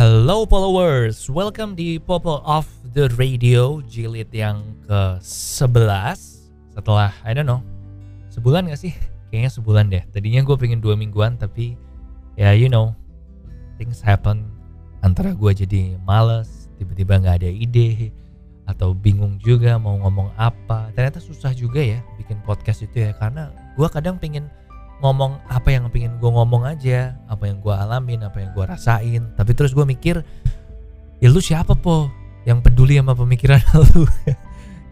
Hello followers, welcome di Popo of the Radio jilid yang ke-11 Setelah, I don't know, sebulan gak sih? Kayaknya sebulan deh. Tadinya gue pengen dua mingguan tapi ya you know Things happen. Antara gue jadi males, tiba-tiba gak ada ide Atau bingung juga mau ngomong apa. Ternyata susah juga ya bikin podcast itu ya Karena gue kadang pengen ngomong apa yang pengen gue ngomong aja apa yang gue alamin apa yang gue rasain. Tapi terus gue mikir ya lu siapa po yang peduli sama pemikiran lu?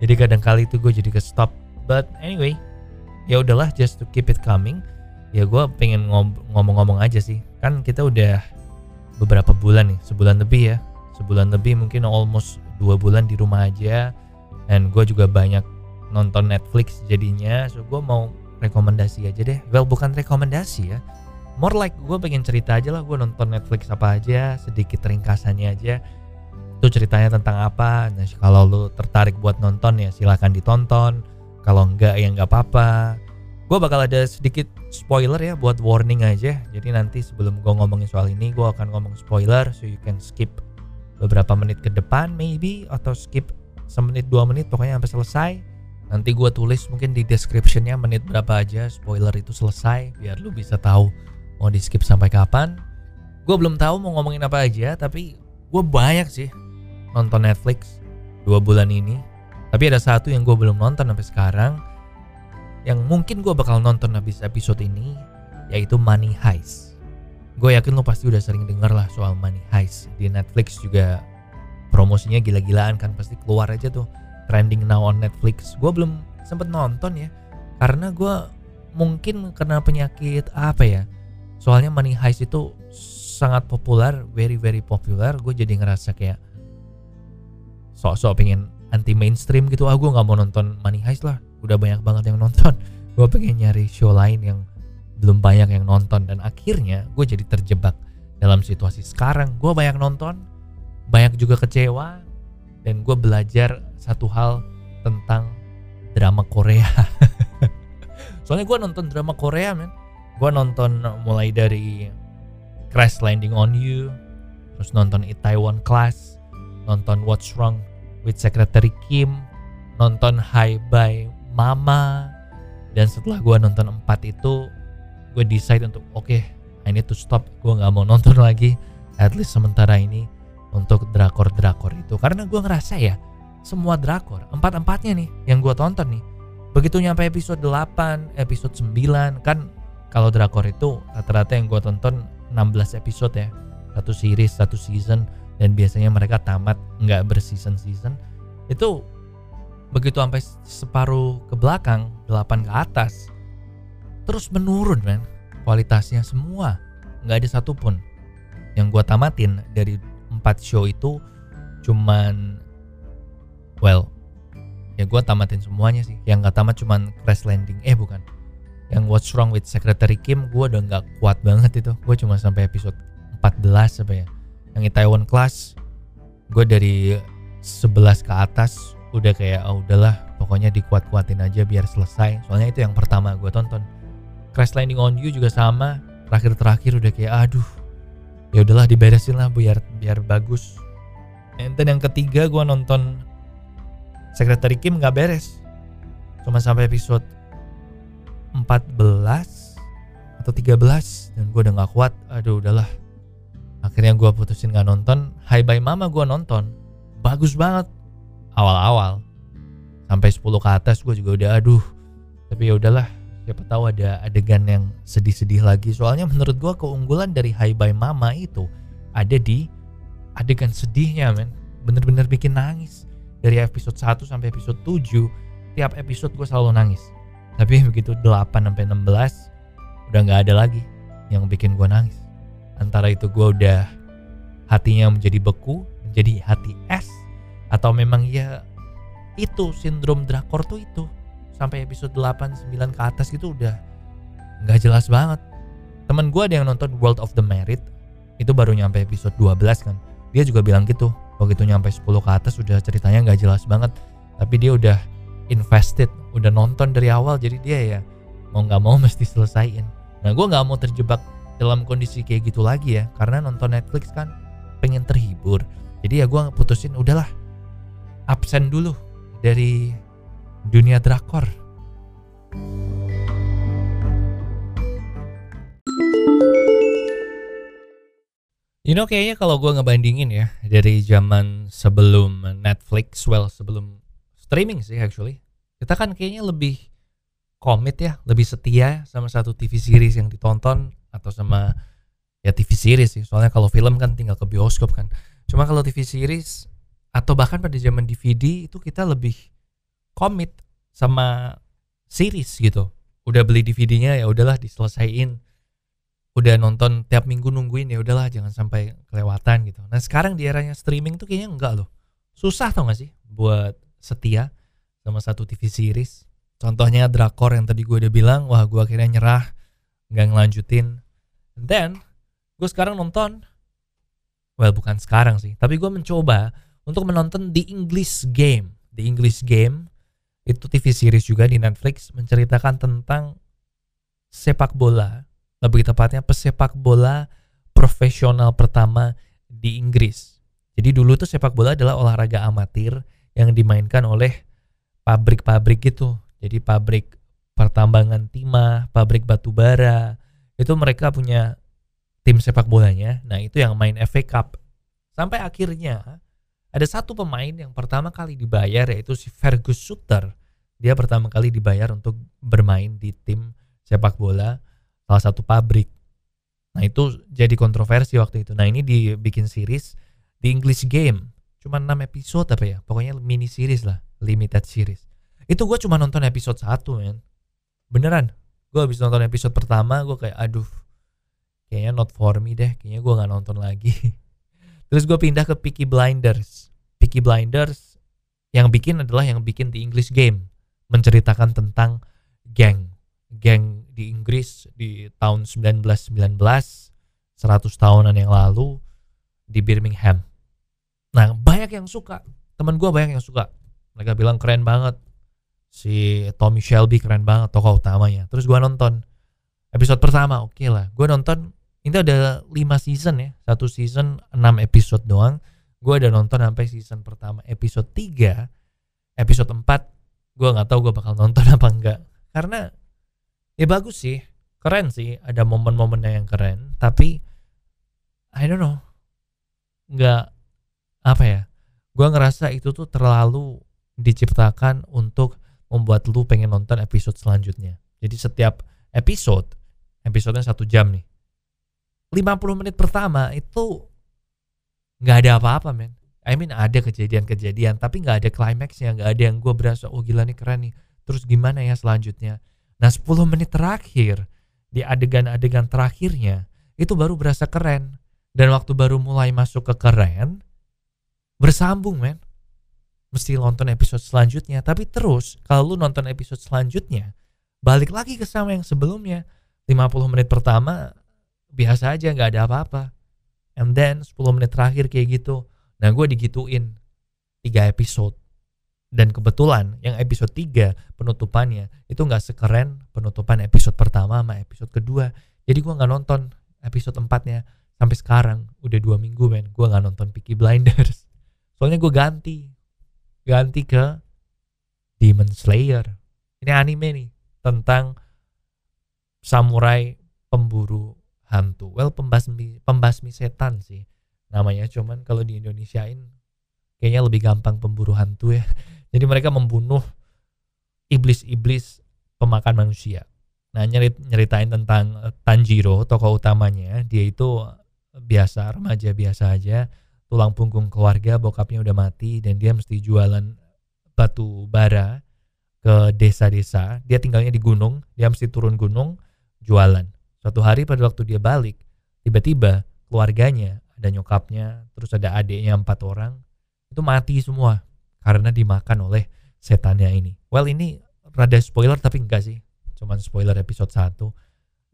Jadi kadang kali itu gue jadi ke stop but anyway ya udahlah just to keep it coming ya gue pengen ngomong-ngomong aja sih. Kan kita udah beberapa bulan nih sebulan lebih ya. Sebulan lebih mungkin almost dua bulan di rumah aja. Dan gue juga banyak nonton Netflix jadinya. So gue mau rekomendasi aja deh. Well bukan rekomendasi ya. More like gue pengen cerita aja lah. Gue nonton Netflix apa aja sedikit ringkasannya aja. Itu ceritanya tentang apa? Nah kalau lu tertarik buat nonton ya silahkan ditonton. Kalau enggak ya enggak apa-apa. Gue bakal ada sedikit spoiler ya buat warning aja. Jadi nanti sebelum gue ngomongin soal ini gue akan ngomong spoiler so you can skip beberapa menit ke depan maybe atau skip semenit dua menit pokoknya sampai selesai Nanti gue tulis mungkin di descriptionnya menit berapa aja spoiler itu selesai biar lu bisa tahu mau di skip sampai kapan. Gue belum tahu mau ngomongin apa aja tapi gue banyak sih nonton Netflix dua bulan ini. Tapi ada satu yang gue belum nonton sampai sekarang yang mungkin gue bakal nonton habis episode ini yaitu Money Heist. Gue yakin lo pasti udah sering denger lah soal Money Heist di Netflix juga promosinya gila-gilaan kan pasti keluar aja tuh trending now on Netflix. Gue belum sempet nonton ya, karena gue mungkin kena penyakit apa ya. Soalnya Money Heist itu sangat populer, very very popular. Gue jadi ngerasa kayak sok-sok pengen anti mainstream gitu. Ah gue nggak mau nonton Money Heist lah. Udah banyak banget yang nonton. Gue pengen nyari show lain yang belum banyak yang nonton dan akhirnya gue jadi terjebak dalam situasi sekarang. Gue banyak nonton, banyak juga kecewa, dan gue belajar satu hal tentang drama Korea. Soalnya gue nonton drama Korea men, gue nonton mulai dari Crash Landing on You, terus nonton Itaewon Class, nonton What's Wrong with Secretary Kim, nonton Hi Bye Mama, dan setelah gue nonton empat itu, gue decide untuk oke, okay, I need to stop, gue nggak mau nonton lagi, at least sementara ini untuk drakor-drakor itu. Karena gue ngerasa ya semua drakor. Empat-empatnya nih yang gue tonton nih. Begitu nyampe episode 8 episode 9 kan kalau drakor itu rata-rata yang gue tonton 16 episode ya. Satu series satu season dan biasanya mereka tamat nggak berseason season itu begitu sampai separuh ke belakang 8 ke atas terus menurun kan kualitasnya semua nggak ada satupun yang gue tamatin. Dari empat show itu cuman well ya gue tamatin semuanya sih. Yang gak tamat cuman Crash Landing. Eh bukan. Yang What's Wrong with Secretary Kim gue udah gak kuat banget itu. Gue cuma sampai episode 14 apa ya. Yang Itaewon Class gue dari 11 ke atas udah kayak oh udahlah pokoknya dikuat-kuatin aja biar selesai. Soalnya itu yang pertama gue tonton. Crash Landing on You juga sama. Terakhir-terakhir udah kayak aduh ya udahlah diberesin lah biar biar bagus. And then yang ketiga gue nonton Sekretari Kim nggak beres. Cuma sampai episode 14 atau 13 dan gue udah nggak kuat. Aduh udahlah. Akhirnya gue putusin nggak nonton. Hi Bye Mama gue nonton. Bagus banget. Awal-awal. Sampai 10 ke atas gue juga udah aduh. Tapi ya udahlah siapa tahu ada adegan yang sedih-sedih lagi. Soalnya menurut gua keunggulan dari Hi Bye Mama itu ada di adegan sedihnya men. Bener-bener bikin nangis dari episode 1 sampai episode 7 tiap episode gue selalu nangis. Tapi begitu 8 sampai 16 udah nggak ada lagi yang bikin gue nangis. Antara itu gue udah hatinya menjadi beku menjadi hati es atau memang ya itu sindrom drakor tuh itu. Sampai episode 8 9 ke atas gitu udah nggak jelas banget. Teman gue ada yang nonton World of the Merit itu baru nyampe episode 12 kan. Dia juga bilang gitu begitu nyampe 10 ke atas udah ceritanya nggak jelas banget. Tapi dia udah invested udah nonton dari awal jadi dia ya mau nggak mau mesti selesaiin. Nah gue nggak mau terjebak dalam kondisi kayak gitu lagi ya karena nonton Netflix kan pengen terhibur. Jadi ya gue putusin udahlah absen dulu dari dunia drakor You know kayaknya kalau gue ngebandingin ya dari zaman sebelum Netflix, well sebelum streaming sih actually, kita kan kayaknya lebih komit ya, lebih setia sama satu TV series yang ditonton atau sama ya TV series sih. Soalnya kalau film kan tinggal ke bioskop kan. Cuma kalau TV series atau bahkan pada zaman DVD itu kita lebih komit sama series gitu. Udah beli DVD-nya ya udahlah diselesaikan udah nonton tiap minggu nungguin ya udahlah jangan sampai kelewatan gitu. Nah sekarang di eranya streaming tuh kayaknya enggak loh. Susah tau gak sih buat setia sama satu TV series. Contohnya drakor yang tadi gue udah bilang, wah gue akhirnya nyerah, nggak ngelanjutin. And then gue sekarang nonton, well bukan sekarang sih, tapi gue mencoba untuk menonton The English Game. The English Game itu TV series juga di Netflix menceritakan tentang sepak bola lebih tepatnya pesepak bola profesional pertama di Inggris. Jadi dulu tuh sepak bola adalah olahraga amatir yang dimainkan oleh pabrik-pabrik gitu. Jadi pabrik pertambangan timah, pabrik batu bara, itu mereka punya tim sepak bolanya. Nah, itu yang main FA Cup. Sampai akhirnya ada satu pemain yang pertama kali dibayar yaitu si Fergus Sutter. Dia pertama kali dibayar untuk bermain di tim sepak bola salah satu pabrik. Nah itu jadi kontroversi waktu itu. Nah ini dibikin series di English Game. Cuma 6 episode apa ya? Pokoknya mini series lah. Limited series. Itu gue cuma nonton episode 1 men. Beneran. Gue habis nonton episode pertama gue kayak aduh. Kayaknya not for me deh. Kayaknya gue gak nonton lagi. Terus gue pindah ke Peaky Blinders. Peaky Blinders yang bikin adalah yang bikin di English Game. Menceritakan tentang geng geng di Inggris di tahun 1919 100 tahunan yang lalu di Birmingham. Nah banyak yang suka. Teman gue banyak yang suka. Mereka bilang keren banget. Si Tommy Shelby keren banget tokoh utamanya. Terus gue nonton episode pertama oke okay lah. Gue nonton ini ada 5 season ya. Satu season 6 episode doang. Gue udah nonton sampai season pertama. Episode 3 episode 4 gue nggak tahu gue bakal nonton apa enggak. Karena ya bagus sih. Keren sih. Ada momen-momennya yang keren. Tapi I don't know. Nggak apa ya gue ngerasa itu tuh terlalu diciptakan untuk membuat lu pengen nonton episode selanjutnya. Jadi setiap episode episodenya satu jam nih 50 menit pertama itu nggak ada apa-apa men. I mean ada kejadian-kejadian tapi nggak ada klimaksnya nggak ada yang gue berasa oh gila nih keren nih. Terus gimana ya selanjutnya Nah 10 menit terakhir di adegan-adegan terakhirnya itu baru berasa keren. Dan waktu baru mulai masuk ke keren, bersambung men. Mesti nonton episode selanjutnya. Tapi terus kalau lu nonton episode selanjutnya, balik lagi ke sama yang sebelumnya. 50 menit pertama biasa aja nggak ada apa-apa. And then 10 menit terakhir kayak gitu. Nah gue digituin 3 episode dan kebetulan yang episode 3 penutupannya itu nggak sekeren penutupan episode pertama sama episode kedua. Jadi gue nggak nonton episode 4 nya sampai sekarang. Udah dua minggu men. Gue nggak nonton Peaky Blinders. Soalnya gue ganti ganti ke Demon Slayer. Ini anime nih tentang samurai pemburu hantu. Well pembasmi pembasmi setan sih namanya. Cuman kalau di Indonesiain kayaknya lebih gampang pemburu hantu ya jadi mereka membunuh iblis-iblis pemakan manusia. Nah, nyerit, nyeritain tentang eh, Tanjiro, tokoh utamanya, dia itu biasa, remaja biasa aja, tulang punggung keluarga, bokapnya udah mati dan dia mesti jualan batu bara ke desa-desa. Dia tinggalnya di gunung, dia mesti turun gunung jualan. Suatu hari pada waktu dia balik, tiba-tiba keluarganya, ada nyokapnya, terus ada adiknya empat orang, itu mati semua karena dimakan oleh setannya ini. Well ini rada spoiler tapi enggak sih, cuman spoiler episode 1.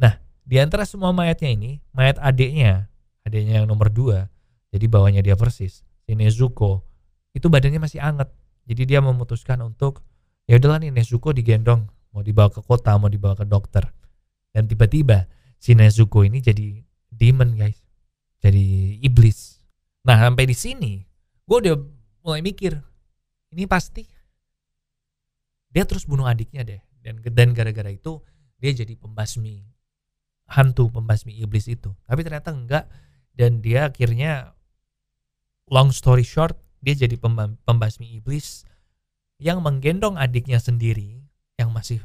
Nah, di antara semua mayatnya ini, mayat adiknya, adiknya yang nomor 2, jadi bawahnya dia persis, si Nezuko, itu badannya masih anget. Jadi dia memutuskan untuk, ya udahlah nih Nezuko digendong, mau dibawa ke kota, mau dibawa ke dokter. Dan tiba-tiba si Nezuko ini jadi demon guys, jadi iblis. Nah sampai di sini gue udah mulai mikir ini pasti dia terus bunuh adiknya deh. Dan dan gara-gara itu dia jadi pembasmi hantu pembasmi iblis itu. Tapi ternyata enggak. Dan dia akhirnya long story short dia jadi pembasmi iblis yang menggendong adiknya sendiri yang masih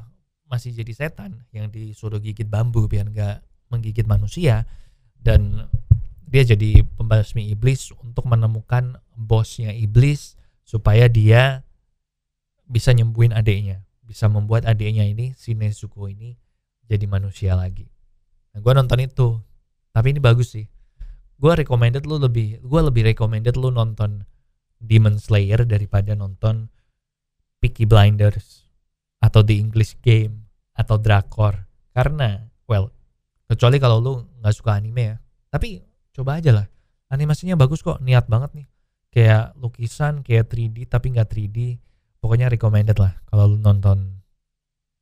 masih jadi setan yang disuruh gigit bambu biar nggak menggigit manusia. Dan dia jadi pembasmi iblis untuk menemukan bosnya iblis supaya dia bisa nyembuhin adiknya bisa membuat adiknya ini si Nezuko ini jadi manusia lagi. Nah, gue nonton itu. Tapi ini bagus sih. Gue recommended lu lebih gue lebih recommended lu nonton Demon Slayer daripada nonton Peaky Blinders atau The English Game atau drakor. Karena well kecuali kalau lu nggak suka anime ya. Tapi coba aja lah. Animasinya bagus kok. Niat banget nih kayak lukisan kayak 3D tapi nggak 3D pokoknya recommended lah kalau lu nonton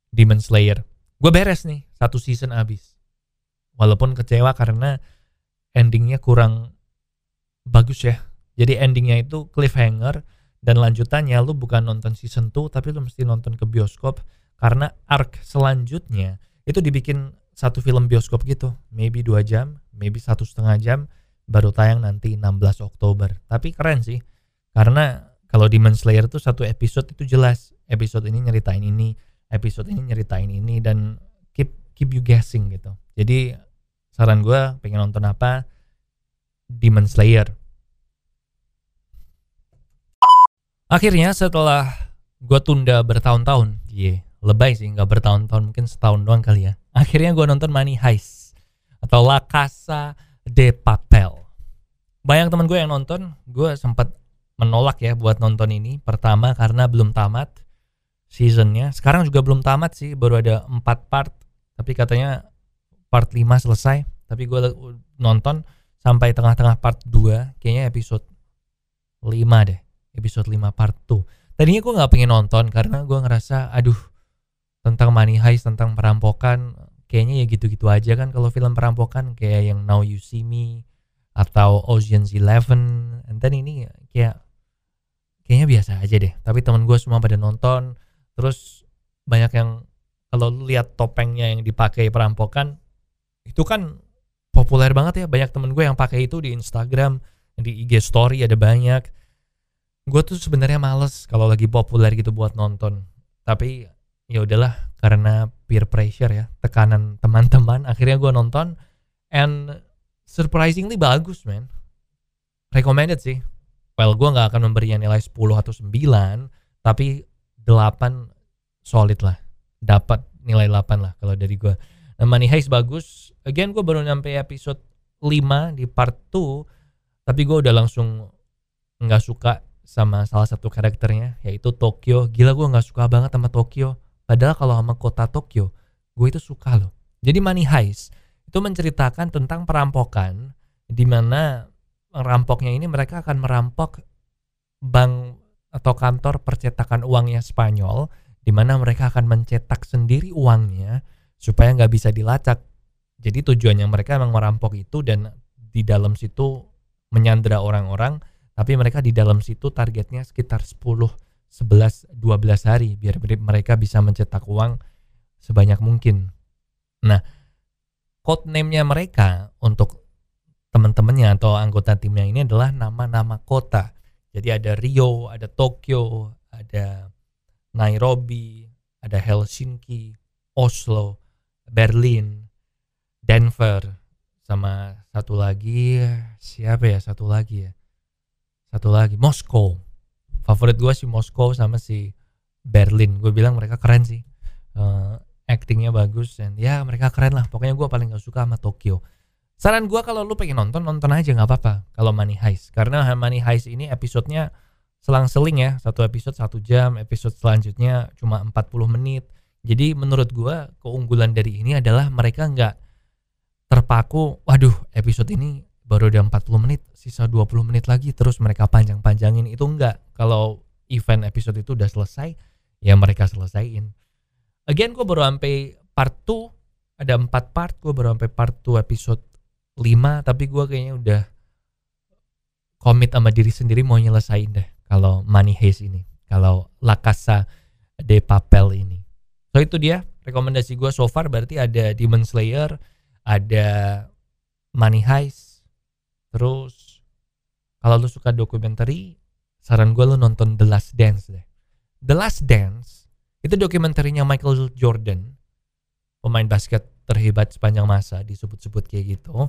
Demon Slayer. Gue beres nih satu season abis. Walaupun kecewa karena endingnya kurang bagus ya. Jadi endingnya itu cliffhanger dan lanjutannya lu bukan nonton season 2 tapi lu mesti nonton ke bioskop karena arc selanjutnya itu dibikin satu film bioskop gitu. Maybe dua jam maybe satu setengah jam baru tayang nanti 16 Oktober. Tapi keren sih karena kalau Demon Slayer tuh satu episode itu jelas. Episode ini nyeritain ini episode ini nyeritain ini dan keep keep you guessing gitu. Jadi saran gue pengen nonton apa? Demon Slayer. Akhirnya setelah gue tunda bertahun-tahun, yeah, lebay sih, nggak bertahun-tahun, mungkin setahun doang kali ya. Akhirnya gue nonton Money Heist atau La Casa de Papel. Banyak temen gue yang nonton, gue sempat menolak ya buat nonton ini. Pertama karena belum tamat seasonnya. Sekarang juga belum tamat sih, baru ada 4 part. Tapi katanya part 5 selesai. Tapi gue nonton sampai tengah-tengah part 2, kayaknya episode 5 deh episode 5 part 2 tadinya gue nggak pengen nonton karena gue ngerasa aduh tentang money heist tentang perampokan kayaknya ya gitu-gitu aja kan kalau film perampokan kayak yang Now You See Me atau Ocean's Eleven. Then ini kayak kayaknya biasa aja deh. Tapi teman gue semua pada nonton. Terus banyak yang kalau lihat topengnya yang dipakai perampokan itu kan populer banget ya. Banyak temen gue yang pakai itu di Instagram di IG story ada banyak. Gue tuh sebenarnya males kalau lagi populer gitu buat nonton. Tapi ya udahlah karena peer pressure ya tekanan teman-teman. Akhirnya gue nonton and surprisingly bagus man recommended sih. Well gue nggak akan memberinya nilai 10 atau 9 tapi 8 solid lah. Dapat nilai 8 lah kalau dari gue nah, Money Heist bagus. Again gue baru nyampe episode 5 di part 2 tapi gue udah langsung nggak suka sama salah satu karakternya yaitu Tokyo. Gila gue nggak suka banget sama Tokyo padahal kalau sama kota Tokyo gue itu suka loh. Jadi Money Heist itu menceritakan tentang perampokan di mana rampoknya ini mereka akan merampok bank atau kantor percetakan uangnya Spanyol di mana mereka akan mencetak sendiri uangnya supaya nggak bisa dilacak. Jadi tujuannya mereka memang merampok itu dan di dalam situ menyandera orang-orang tapi mereka di dalam situ targetnya sekitar 10 11 12 hari biar mereka bisa mencetak uang sebanyak mungkin. Nah, code name-nya mereka untuk teman-temannya atau anggota timnya ini adalah nama-nama kota. Jadi ada Rio, ada Tokyo, ada Nairobi, ada Helsinki, Oslo, Berlin, Denver, sama satu lagi siapa ya satu lagi ya satu lagi Moskow favorit gue sih Moskow sama si Berlin. Gue bilang mereka keren sih. Uh, actingnya bagus dan ya mereka keren lah. Pokoknya gue paling gak suka sama Tokyo. Saran gue kalau lu pengen nonton nonton aja nggak apa-apa kalau Money Heist. Karena Money Heist ini episodenya selang-seling ya. Satu episode satu jam episode selanjutnya cuma 40 menit. Jadi menurut gue keunggulan dari ini adalah mereka nggak terpaku waduh episode ini baru ada 40 menit sisa 20 menit lagi terus mereka panjang-panjangin. Itu enggak. Kalau event episode itu udah selesai ya mereka selesaiin. Again gue baru sampai part 2 ada 4 part gue baru sampai part 2 episode 5 tapi gue kayaknya udah komit sama diri sendiri mau nyelesain deh kalau Money Heist ini kalau La Casa de Papel ini. So itu dia rekomendasi gue so far berarti ada Demon Slayer ada Money Heist terus kalau lu suka dokumenter saran gue lu nonton The Last Dance deh. The Last Dance itu dokumenterinya Michael Jordan pemain basket terhebat sepanjang masa disebut-sebut kayak gitu.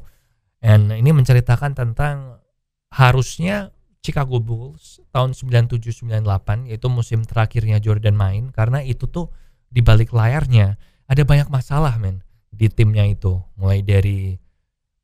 And ini menceritakan tentang harusnya Chicago Bulls tahun 97-98 yaitu musim terakhirnya Jordan main karena itu tuh di balik layarnya ada banyak masalah men di timnya itu. Mulai dari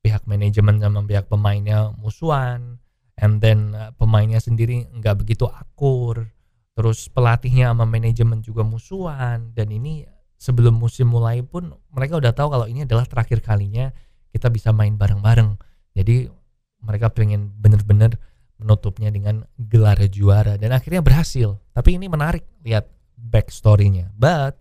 pihak manajemen sama pihak pemainnya musuhan and then uh, pemainnya sendiri nggak begitu akur terus pelatihnya sama manajemen juga musuhan dan ini sebelum musim mulai pun mereka udah tahu kalau ini adalah terakhir kalinya kita bisa main bareng-bareng jadi mereka pengen bener-bener menutupnya dengan gelar juara dan akhirnya berhasil. Tapi ini menarik lihat backstory-nya. But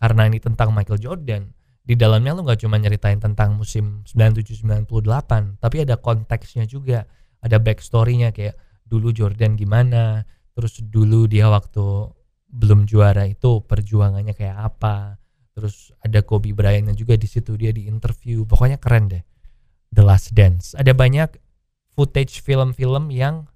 karena ini tentang Michael Jordan, di dalamnya lu nggak cuma nyeritain tentang musim 97-98, tapi ada konteksnya juga, ada backstory-nya kayak dulu Jordan gimana, terus dulu dia waktu belum juara itu perjuangannya kayak apa, terus ada Kobe Bryant juga di situ dia di interview, pokoknya keren deh. The Last Dance. Ada banyak footage film-film yang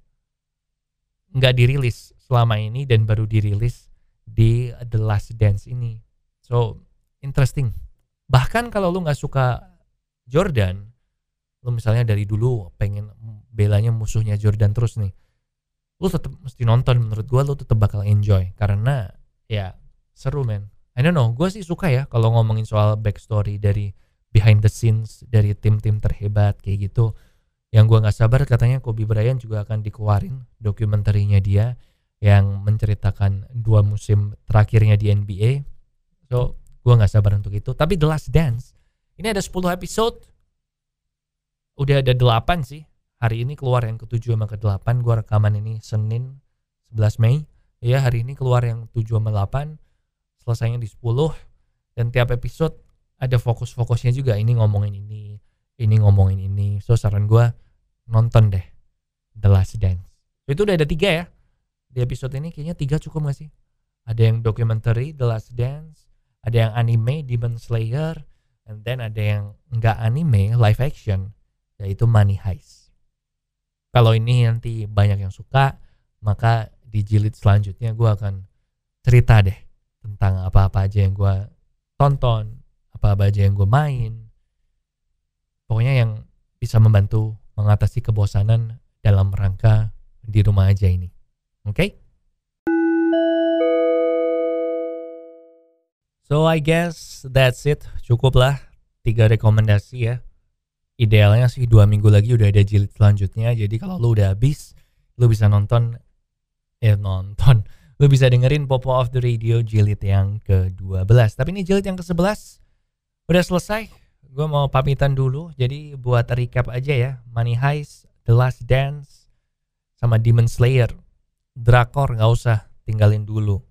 nggak dirilis selama ini dan baru dirilis di The Last Dance ini. So interesting. Bahkan kalau lu nggak suka Jordan, lu misalnya dari dulu pengen belanya musuhnya Jordan terus nih, lu tetap mesti nonton. Menurut gua lu tetap bakal enjoy karena ya seru men. I don't know, gue sih suka ya kalau ngomongin soal backstory dari behind the scenes dari tim-tim terhebat kayak gitu yang gue nggak sabar katanya Kobe Bryant juga akan dikeluarin dokumenterinya dia yang menceritakan dua musim terakhirnya di NBA so gue nggak sabar untuk itu. Tapi The Last Dance ini ada 10 episode. Udah ada 8 sih. Hari ini keluar yang ke-7 sama ke-8 gue rekaman ini Senin 11 Mei. Ya hari ini keluar yang 7 sama 8 selesainya di 10 dan tiap episode ada fokus-fokusnya juga. Ini ngomongin ini ini ngomongin ini. So saran gue nonton deh The Last Dance. Itu udah ada tiga ya. Di episode ini kayaknya tiga cukup gak sih? Ada yang documentary The Last Dance, ada yang anime Demon Slayer, and then ada yang nggak anime live action yaitu Money Heist. Kalau ini nanti banyak yang suka, maka di jilid selanjutnya gue akan cerita deh tentang apa-apa aja yang gue tonton, apa-apa aja yang gue main. Pokoknya yang bisa membantu mengatasi kebosanan dalam rangka di rumah aja ini. Oke? Okay? So I guess that's it. Cukuplah tiga rekomendasi ya. Idealnya sih dua minggu lagi udah ada jilid selanjutnya. Jadi kalau lu udah habis, lu bisa nonton, eh nonton, lu bisa dengerin Popo of the Radio jilid yang ke-12. Tapi ini jilid yang ke-11 udah selesai gue mau pamitan dulu. Jadi buat recap aja ya, Money Heist, The Last Dance, sama Demon Slayer. Drakor nggak usah tinggalin dulu.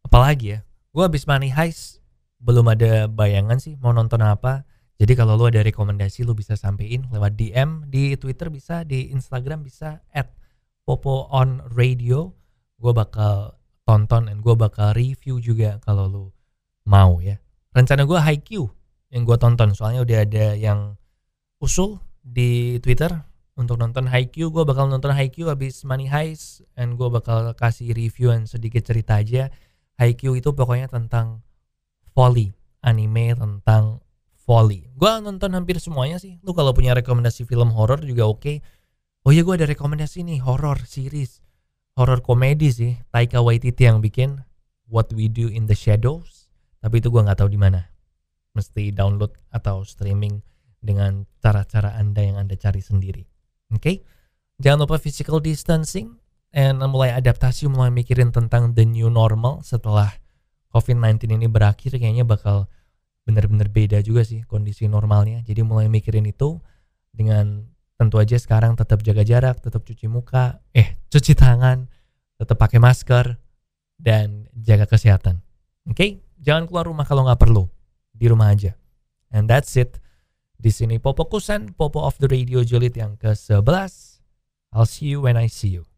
Apalagi ya, gue habis Money Heist belum ada bayangan sih mau nonton apa. Jadi kalau lu ada rekomendasi lu bisa sampein lewat DM di Twitter bisa, di Instagram bisa at Popo on Radio. Gue bakal tonton dan gue bakal review juga kalau lu mau ya. Rencana gue high Q yang gue tonton soalnya udah ada yang usul di Twitter untuk nonton Haikyuu gue bakal nonton Haikyuu habis Money Heist and gue bakal kasih review dan sedikit cerita aja Haikyuu itu pokoknya tentang volley anime tentang volley gue nonton hampir semuanya sih lu kalau punya rekomendasi film horor juga oke okay. oh iya gue ada rekomendasi nih horror series horror komedi sih Taika Waititi yang bikin What We Do in the Shadows tapi itu gue nggak tahu di mana mesti download atau streaming dengan cara-cara Anda yang Anda cari sendiri. Oke? Okay? Jangan lupa physical distancing and mulai adaptasi, mulai mikirin tentang the new normal setelah COVID-19 ini berakhir kayaknya bakal benar-benar beda juga sih kondisi normalnya. Jadi mulai mikirin itu dengan tentu aja sekarang tetap jaga jarak, tetap cuci muka, eh cuci tangan, tetap pakai masker dan jaga kesehatan. Oke? Okay? Jangan keluar rumah kalau nggak perlu di rumah aja. And that's it. Di sini Popo Kusan, Popo of the Radio Julid yang ke-11. I'll see you when I see you.